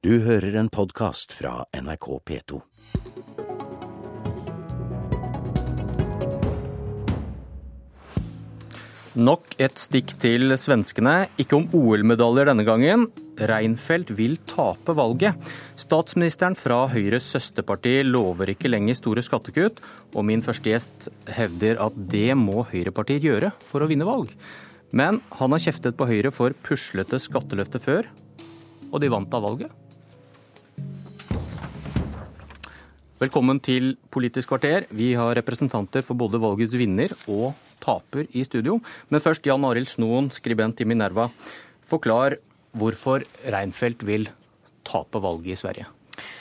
Du hører en podkast fra NRK P2. Nok et stikk til svenskene. Ikke om OL-medaljer denne gangen. Reinfeldt vil tape valget. Statsministeren fra Høyres søsterparti lover ikke lenger store skattekutt, og min første gjest hevder at det må høyrepartier gjøre for å vinne valg. Men han har kjeftet på Høyre for puslete skatteløfter før, og de vant av valget. Velkommen til Politisk kvarter. Vi har representanter for både valgets vinner og taper i studio. Men først Jan Arild Snoen, skribent i Minerva. Forklar hvorfor Reinfeldt vil tape valget i Sverige.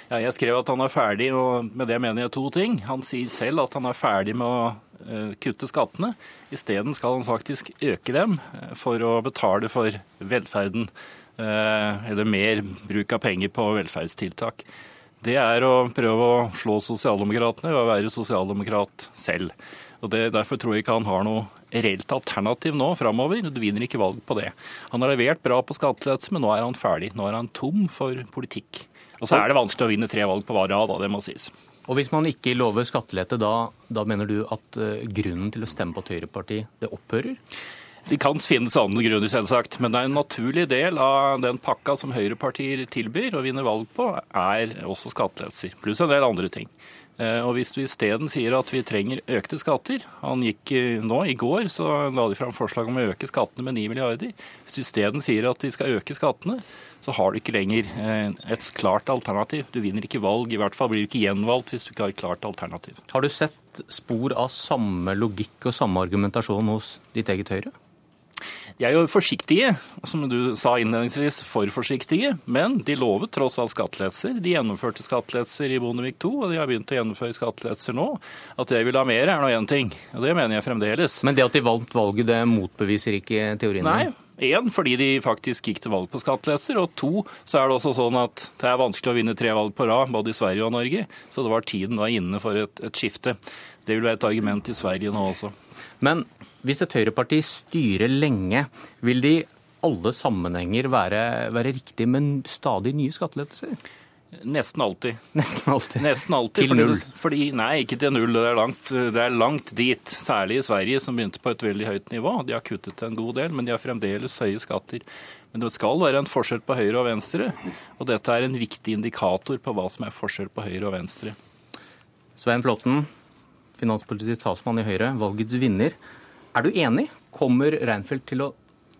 Ja, jeg skrev at han er ferdig, og med det mener jeg to ting. Han sier selv at han er ferdig med å uh, kutte skattene. Isteden skal han faktisk øke dem uh, for å betale for velferden. Uh, eller mer bruk av penger på velferdstiltak det er å prøve å slå sosialdemokratene ved å være sosialdemokrat selv. Og det, Derfor tror jeg ikke han har noe reelt alternativ nå framover. Du vinner ikke valg på det. Han har levert bra på skattelettelse, men nå er han ferdig. Nå er han tom for politikk. Og så er det vanskelig å vinne tre valg på hver rad, det må sies. Og Hvis man ikke lover skattelette, da, da mener du at uh, grunnen til å stemme på et høyreparti, det opphører? Det kan finnes andre grunner, selvsagt, men det er en naturlig del av den pakka som høyrepartier tilbyr og vinner valg på, er også skattelettelser. Pluss en del andre ting. Eh, og Hvis du isteden sier at vi trenger økte skatter Han gikk eh, nå, i går, så la de fram forslag om å øke skattene med 9 milliarder. Hvis du isteden sier at de skal øke skattene, så har du ikke lenger eh, et klart alternativ. Du vinner ikke valg, i hvert fall blir du ikke gjenvalgt hvis du ikke har et klart alternativ. Har du sett spor av samme logikk og samme argumentasjon hos ditt eget Høyre? De er jo forsiktige, som du sa innledningsvis, for forsiktige. Men de lovet tross alt skattelettelser. De gjennomførte skattelettelser i Bondevik II, og de har begynt å gjennomføre skattelettelser nå. At jeg vil ha mer, er nå én ting. Og det mener jeg fremdeles. Men det at de vant valget, det motbeviser ikke teorien? Nei. Én, fordi de faktisk gikk til valg på skattelettelser. Og to, så er det også sånn at det er vanskelig å vinne tre valg på rad, både i Sverige og Norge. Så det var tiden var inne for et, et skifte. Det vil være et argument i Sverige nå også. Men hvis et høyreparti styrer lenge, vil de alle sammenhenger være, være riktig med stadig nye skattelettelser? Nesten alltid. Nesten alltid. Nesten alltid til null? Fordi, nei, ikke til null. Det er, langt, det er langt dit. Særlig i Sverige, som begynte på et veldig høyt nivå. De har kuttet en god del, men de har fremdeles høye skatter. Men det skal være en forskjell på høyre og venstre, og dette er en viktig indikator på hva som er forskjell på høyre og venstre. Svein Flåtten, finanspolitisk talsmann i Høyre, valgets vinner. Er du enig? Kommer Reinfeldt til å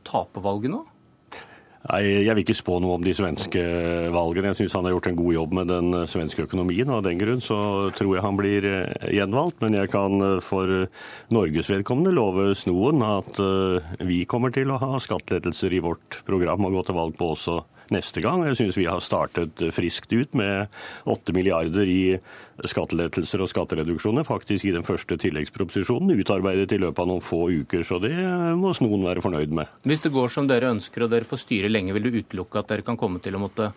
tape valget nå? Nei, Jeg vil ikke spå noe om de svenske valgene. Jeg syns han har gjort en god jobb med den svenske økonomien. og Av den grunn så tror jeg han blir eh, gjenvalgt. Men jeg kan eh, for Norges vedkommende love Snoen at eh, vi kommer til å ha skattelettelser i vårt program og gå til valg på også neste gang. Jeg syns vi har startet friskt ut med 8 milliarder i skattelettelser og skattereduksjoner, faktisk i den første tilleggsproposisjonen, utarbeidet i løpet av noen få uker. Så det må noen være fornøyd med. Hvis det går som dere ønsker og dere får styre lenge, vil du utelukke at dere kan komme til å måtte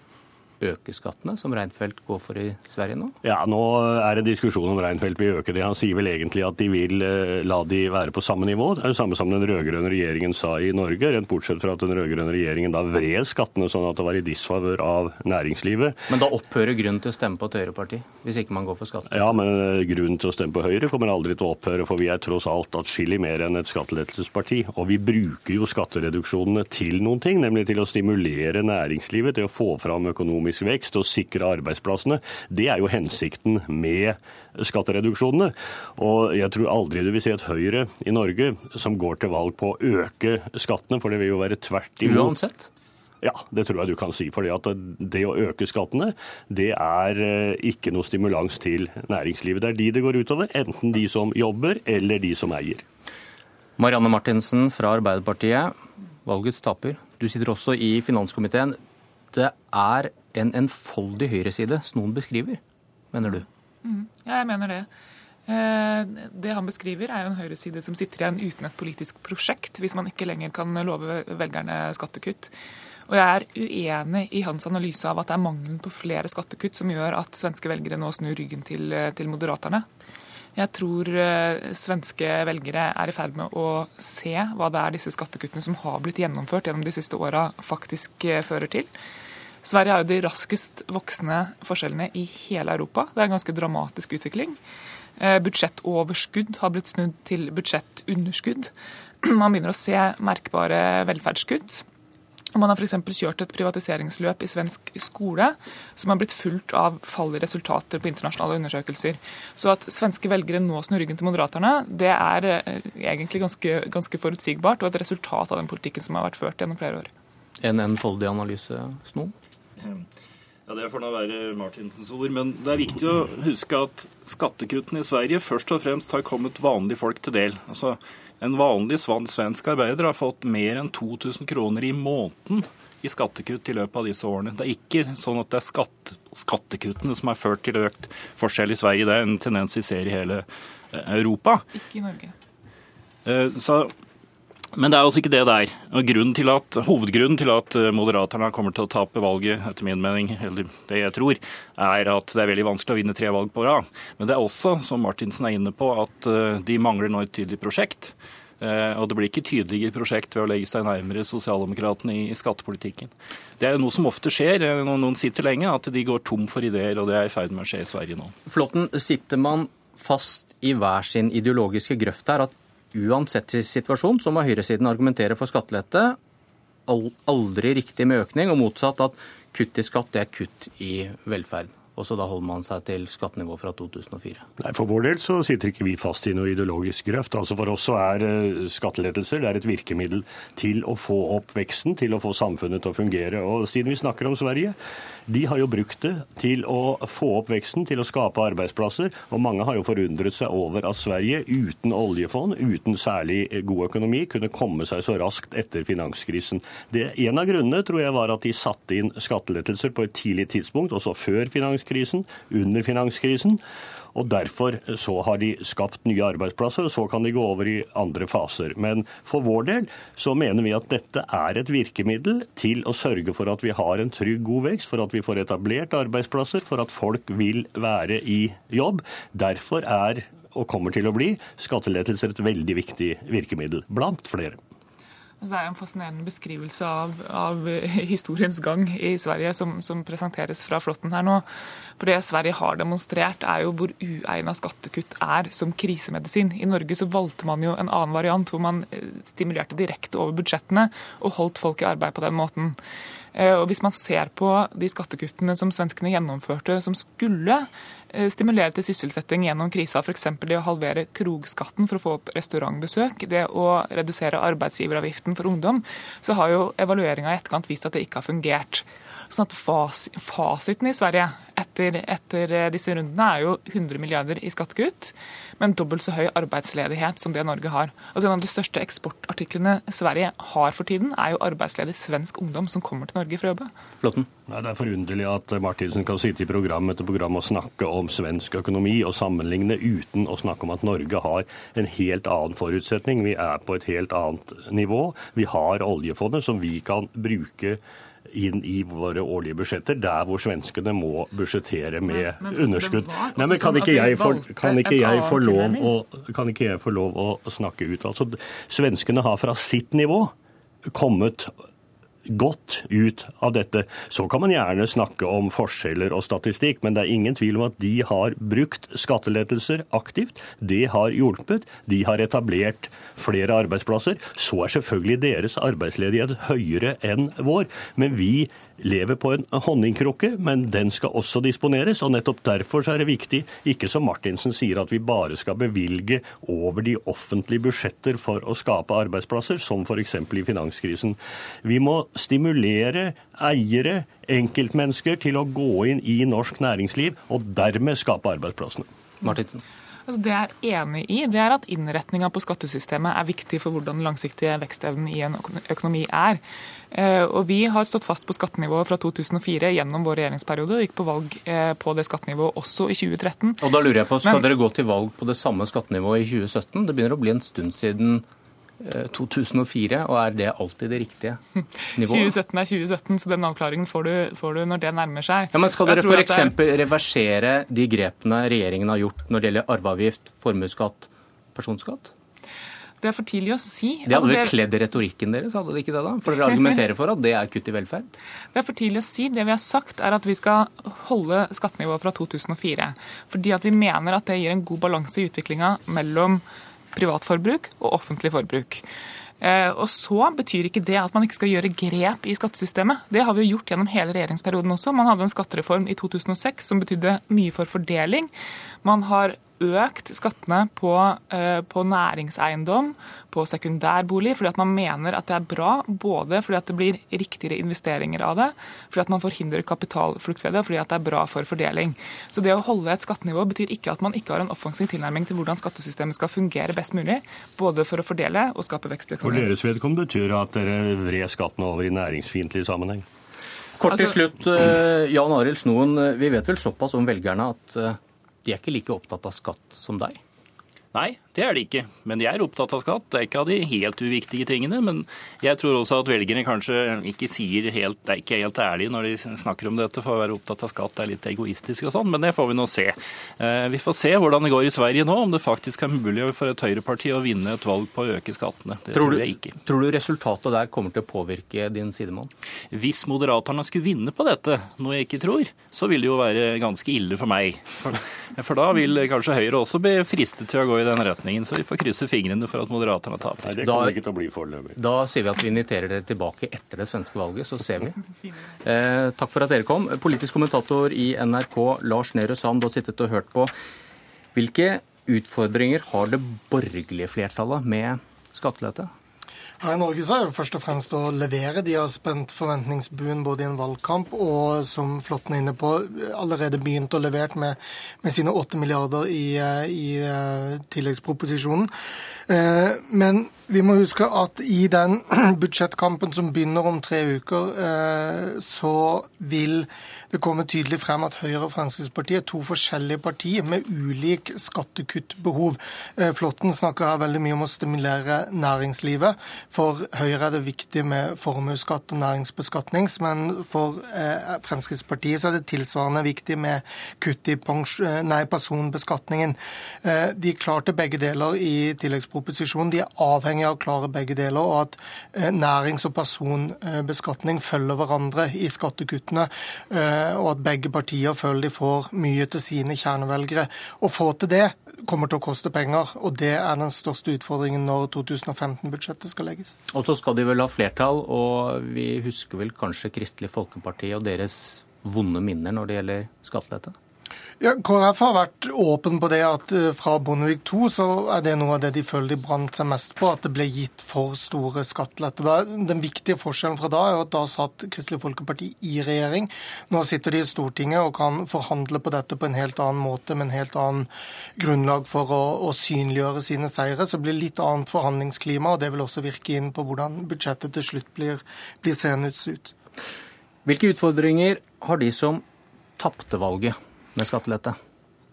øke skattene, som Reinfeldt går for i Sverige nå? Ja, nå er det diskusjon om Reinfeldt vil øke det. Han sier vel egentlig at de vil eh, la de være på samme nivå. Det er det samme som den rød-grønne regjeringen sa i Norge, rent bortsett fra at den rød-grønne regjeringen da vred skattene sånn at det var i disfavør av næringslivet. Men da opphører grunnen til å stemme på et høyreparti, hvis ikke man går for skattekutt? Ja, men eh, grunnen til å stemme på Høyre kommer aldri til å opphøre, for vi er tross alt atskillig mer enn et skattelettelsesparti. Og vi bruker jo skattereduksjonene til noen ting, nemlig til å stimulere næringslivet til å få fram økonomisk økonomisk vekst og sikre arbeidsplassene. Det er jo hensikten med skattereduksjonene. Og jeg tror aldri du vil se et Høyre i Norge som går til valg på å øke skattene, for det vil jo være tvert imot. Uansett? Ja, det tror jeg du kan si. For det å øke skattene, det er eh, ikke noe stimulans til næringslivet. Det er de det går utover. Enten de som jobber, eller de som eier. Marianne Martinsen fra Arbeiderpartiet, valgets taper. Du sitter også i finanskomiteen. Det er en enfoldig høyreside Snoen beskriver, mener du? Mm, ja, jeg mener det. Eh, det han beskriver, er jo en høyreside som sitter igjen uten et politisk prosjekt, hvis man ikke lenger kan love velgerne skattekutt. Og jeg er uenig i hans analyse av at det er mangelen på flere skattekutt som gjør at svenske velgere nå snur ryggen til, til Moderaterne. Jeg tror uh, svenske velgere er i ferd med å se hva det er disse skattekuttene som har blitt gjennomført gjennom de siste åra, faktisk uh, fører til. Sverige har jo de raskest voksende forskjellene i hele Europa. Det er en ganske dramatisk utvikling. Eh, budsjettoverskudd har blitt snudd til budsjettunderskudd. Man begynner å se merkbare velferdskutt. Man har f.eks. kjørt et privatiseringsløp i svensk skole som har blitt fulgt av fall i resultater på internasjonale undersøkelser. Så at svenske velgere nå snur ryggen til Moderaterna, det er eh, egentlig ganske, ganske, forutsigbart og et resultat av den politikken som har vært ført gjennom flere år. En enfoldig analyse, Sno? Ja, Det får nå være Martinsens ord, men det er viktig å huske at skattekuttene i Sverige først og fremst har kommet vanlige folk til del. Altså, en vanlig svensk arbeider har fått mer enn 2000 kroner i måneden i skattekutt i løpet av disse årene. Det er ikke sånn at det er skatt, skattekuttene som har ført til økt forskjell i Sverige. Det er en tendens vi ser i hele eh, Europa. Ikke i Norge. Eh, så men det er altså ikke det der. Og til at, Hovedgrunnen til at eh, Moderaterna kommer til å tape valget, etter min mening, eller det jeg tror, er at det er veldig vanskelig å vinne tre valg på rad. Men det er også, som Martinsen er inne på, at eh, de mangler nå et tydelig prosjekt. Eh, og det blir ikke tydeligere prosjekt ved å legge seg nærmere sosialdemokratene i skattepolitikken. Det er noe som ofte skjer når noen sitter lenge, at de går tom for ideer, og det er i ferd med å skje i Sverige nå. Flåtten, sitter man fast i hver sin ideologiske grøft her? At uansett situasjon så må høyresiden argumentere for skattelette. Aldri riktig med økning, og motsatt at kutt i skatt det er kutt i velferd. Og så da holder man seg til skattenivået fra 2004. Nei, For vår del så sitter ikke vi fast i noe ideologisk grøft. Altså For oss så er eh, skattelettelser det er et virkemiddel til å få opp veksten, til å få samfunnet til å fungere. Og siden vi snakker om Sverige, de har jo brukt det til å få opp veksten, til å skape arbeidsplasser. Og mange har jo forundret seg over at Sverige uten oljefond, uten særlig god økonomi, kunne komme seg så raskt etter finanskrisen. Det, en av grunnene tror jeg var at de satte inn skattelettelser på et tidlig tidspunkt, også før finanskrisen, under finanskrisen. Og Derfor så har de skapt nye arbeidsplasser, og så kan de gå over i andre faser. Men for vår del så mener vi at dette er et virkemiddel til å sørge for at vi har en trygg, god vekst, for at vi får etablert arbeidsplasser, for at folk vil være i jobb. Derfor er og kommer til å bli skattelettelser et veldig viktig virkemiddel, blant flere. Altså, det er en fascinerende beskrivelse av, av historiens gang i Sverige som, som, presenteres fra Flåtten her nå. For det Sverige har demonstrert, er jo hvor uegna skattekutt er som krisemedisin. I Norge så valgte man jo en annen variant, hvor man eh, stimulerte direkte over budsjettene og holdt folk i arbeid på den måten. Eh, og Hvis man ser på de skattekuttene som svenskene gjennomførte, som skulle eh, stimulere til sysselsetting gjennom krisa, f.eks. det å halvere krogskatten for å få opp restaurantbesøk, det å redusere arbeidsgiveravgiften for ungdom, så har jo evalueringa i etterkant vist at det ikke har fungert. Sånn at Fasiten i Sverige etter, etter, disse rundene er jo 100 milliarder i skattekutt, men dobbelt så høy arbeidsledighet som det Norge har. Altså En av de største eksportartiklene Sverige har for tiden, er jo arbeidsledig svensk ungdom som kommer til Norge for å jobbe. Flåtten. Nei, det er forunderlig at Martinsen kan sitte i program etter program og snakke om svensk økonomi og sammenligne uten å snakke om at Norge har en helt annen forutsetning. Vi er på et helt annet nivå. Vi har oljefondet som vi kan bruke inn i våre årlige budsjetter, der hvor svenskene må budsjettere med men, men, underskudd. Nei, men kan sånn ikke, jeg få, kan, ikke jeg få lov å, kan ikke jeg få lov å snakke ut? Altså, Svenskene har fra sitt nivå kommet godt ut av dette. Så kan man gjerne snakke om forskjeller og statistikk, men det er ingen tvil om at de har brukt skattelettelser aktivt. Det har hjulpet. De har etablert flere arbeidsplasser. Så er selvfølgelig deres arbeidsledighet høyere enn vår. Men vi lever på en honningkrukke, men den skal også disponeres. og Nettopp derfor er det viktig, ikke som Martinsen sier, at vi bare skal bevilge over de offentlige budsjetter for å skape arbeidsplasser, som f.eks. i finanskrisen. Vi må stimulere eiere, enkeltmennesker, til å gå inn i norsk næringsliv, og dermed skape arbeidsplassene. Martinsen. Altså det jeg er enig i, det er at innretninga på skattesystemet er viktig for hvordan den langsiktige vekstevnen i en økonomi er. Eh, og Vi har stått fast på skattenivået fra 2004 gjennom vår regjeringsperiode og gikk på valg eh, på det skattenivået også i 2013. Og da lurer jeg på, Skal Men, dere gå til valg på det samme skattenivået i 2017? Det begynner å bli en stund siden 2004, eh, og er det alltid det riktige nivået? 2017 er 2017, så den avklaringen får du, får du når det nærmer seg. Ja, men Skal dere f.eks. Er... reversere de grepene regjeringen har gjort når det gjelder arveavgift, formuesskatt, personskatt? Det er for tidlig å si. Det hadde Altså, vel kledd retorikken deres, hadde det ikke det da? For dere argumenterer for at det er kutt i velferd? Det er for tidlig å si. Det vi har sagt, er at vi skal holde skattenivået fra 2004. Fordi at vi mener at det gir en god balanse i utviklinga mellom privatforbruk og offentlig forbruk. Eh, Og så betyr ikke det at man ikke skal gjøre grep i skattesystemet. Det har vi jo gjort gjennom hele regjeringsperioden også. Man hadde en skattereform i 2006 som betydde mye for fordeling. Man har økt skattene på, eh, på næringseiendom, på sekundærbolig, fordi at man mener at det er bra, både fordi at det blir riktigere investeringer av det, fordi at man forhindrer kapitalflukt ved det, og fordi at det er bra for fordeling. Så det å holde et skattenivå betyr ikke at man ikke har en offensiv tilnærming til hvordan skattesystemet skal fungere best mulig, både for å fordele og skape vekst i For deres vedkommende betyr det at dere vred skattene over i næringsfiendtlig sammenheng. Kort til Altså- slutt, eh, Jan Arild Snoen. eh, Vi vet vel såpass om velgerne at de er ikke like opptatt av skatt som deg? Nei, det er de ikke. Men de er opptatt av skatt. Det er ikke av de helt uviktige tingene. Men jeg tror også at velgerne kanskje ikke sier helt, det er ikke helt ærlige når de snakker om dette, for å være opptatt av skatt er litt egoistisk og sånn. Men det får vi nå se. Eh, Vi får se hvordan det går i Sverige nå, om det faktisk er mulig for et høyreparti å vinne et valg på å øke skattene. Det Tror tror, jeg ikke. tror du resultatet der kommer til å påvirke din sidemann? Hvis Moderaterna skulle vinne på dette, noe jeg ikke tror, så vil det jo være ganske ille for meg. For, da vil kanskje Høyre også bli fristet til å gå i den retningen. Så vi får krysse fingrene for at Moderaterna taper. Nei, Det Da- kommer ikke til å bli foreløpig. Da sier vi at vi inviterer dere tilbake etter det svenske valget, så ser vi. Eh, takk for at dere kom. Politisk kommentator i NRK, Lars Nehru Sand, du har sittet og hørt på. Hvilke utfordringer har det borgerlige flertallet med skattelette? Her i Norge så er det først og fremst å levere. De har spent forventningsbuen både i en valgkamp og, som Flåtten er inne på, allerede begynt å levere med, med sine åtte milliarder i, eh, i eh, tilleggsproposisjonen. Eh, Men vi må huske at i den budsjettkampen som begynner om tre uker, eh, så vil det komme tydelig frem at Høyre og Fremskrittspartiet er to forskjellige partier med ulik skattekuttbehov. Eh, Flåtten snakker her veldig mye om å stimulere næringslivet. For Høyre er det viktig med formuesskatt og næringsbeskatning, men for Fremskrittspartiet så er det tilsvarende viktig med kutt i pens- eh, nei, personbeskatningen. De klarte begge deler i tilleggsproposisjonen. De er avhengig av å klare begge deler, og at eh, nærings- og personbeskatning følger hverandre i skattekuttene, eh, og at begge partier føler de får mye til sine kjernevelgere. Å få til det kommer til å koste penger, og det er den største utfordringen når 2015-budsjettet skal legges. Og så skal de vel ha flertall, og vi husker vel kanskje Kristelig Folkeparti og deres vonde minner når det gjelder skattelette? Ja, KrF har vært åpen på det at eh, fra Bondevik II så er det noe av det de føler de brant seg mest på, at det ble gitt for store skatteletter. Den viktige forskjellen fra da er at da satt Kristelig Folkeparti i regjering. Nå sitter de i Stortinget og kan forhandle på dette på en helt annen måte, med en helt annen grunnlag for å, å synliggjøre sine seire. Så blir det litt annet forhandlingsklima, og det vil også virke inn på hvordan budsjettet til slutt blir, blir seende ut. Hvilke utfordringer har de som tapte valget med skattelette?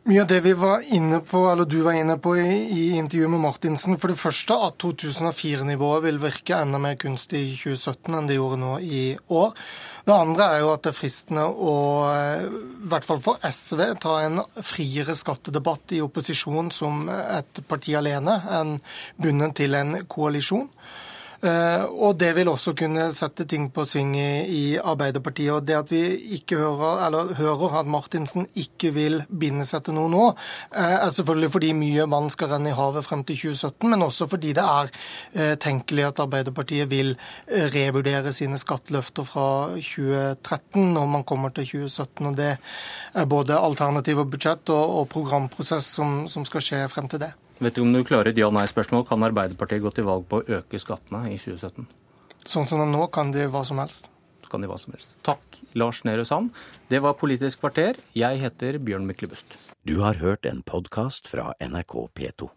Mye av det vi var inne på, eller du var inne på i, i intervjuet med Martinsen, for det første at 2004-nivået vil virke enda mer kunstig i 2017 enn det gjorde nå i år. Det andre er jo at det er fristende å, eh, i hvert fall for SV, ta en friere skattedebatt i opposisjon som et parti alene enn bundet til en koalisjon. Eh, Og det vil også kunne sette ting på sving i, Arbeiderpartiet. Og det at vi ikke hører, eller hører at Martinsen ikke vil binde seg til noe nå, eh, er selvfølgelig fordi mye vann skal renne i havet frem til 2017, men også fordi det er eh, tenkelig at Arbeiderpartiet vil revurdere sine skatteløfter fra 2013 når man kommer til 2017. Og det er både alternativ og budsjett og, og programprosess som, som skal skje frem til det. Vet du om du klarer et ja-nei-spørsmål? Kan Arbeiderpartiet gå til valg på å øke skattene i 2017? Sånn som det er nå kan de hva som helst. Så kan de hva som helst. Takk, Lars Nehru Sand. Det var Politisk kvarter. Jeg heter Bjørn Myklebust. Du har hørt en podkast fra NRK P2.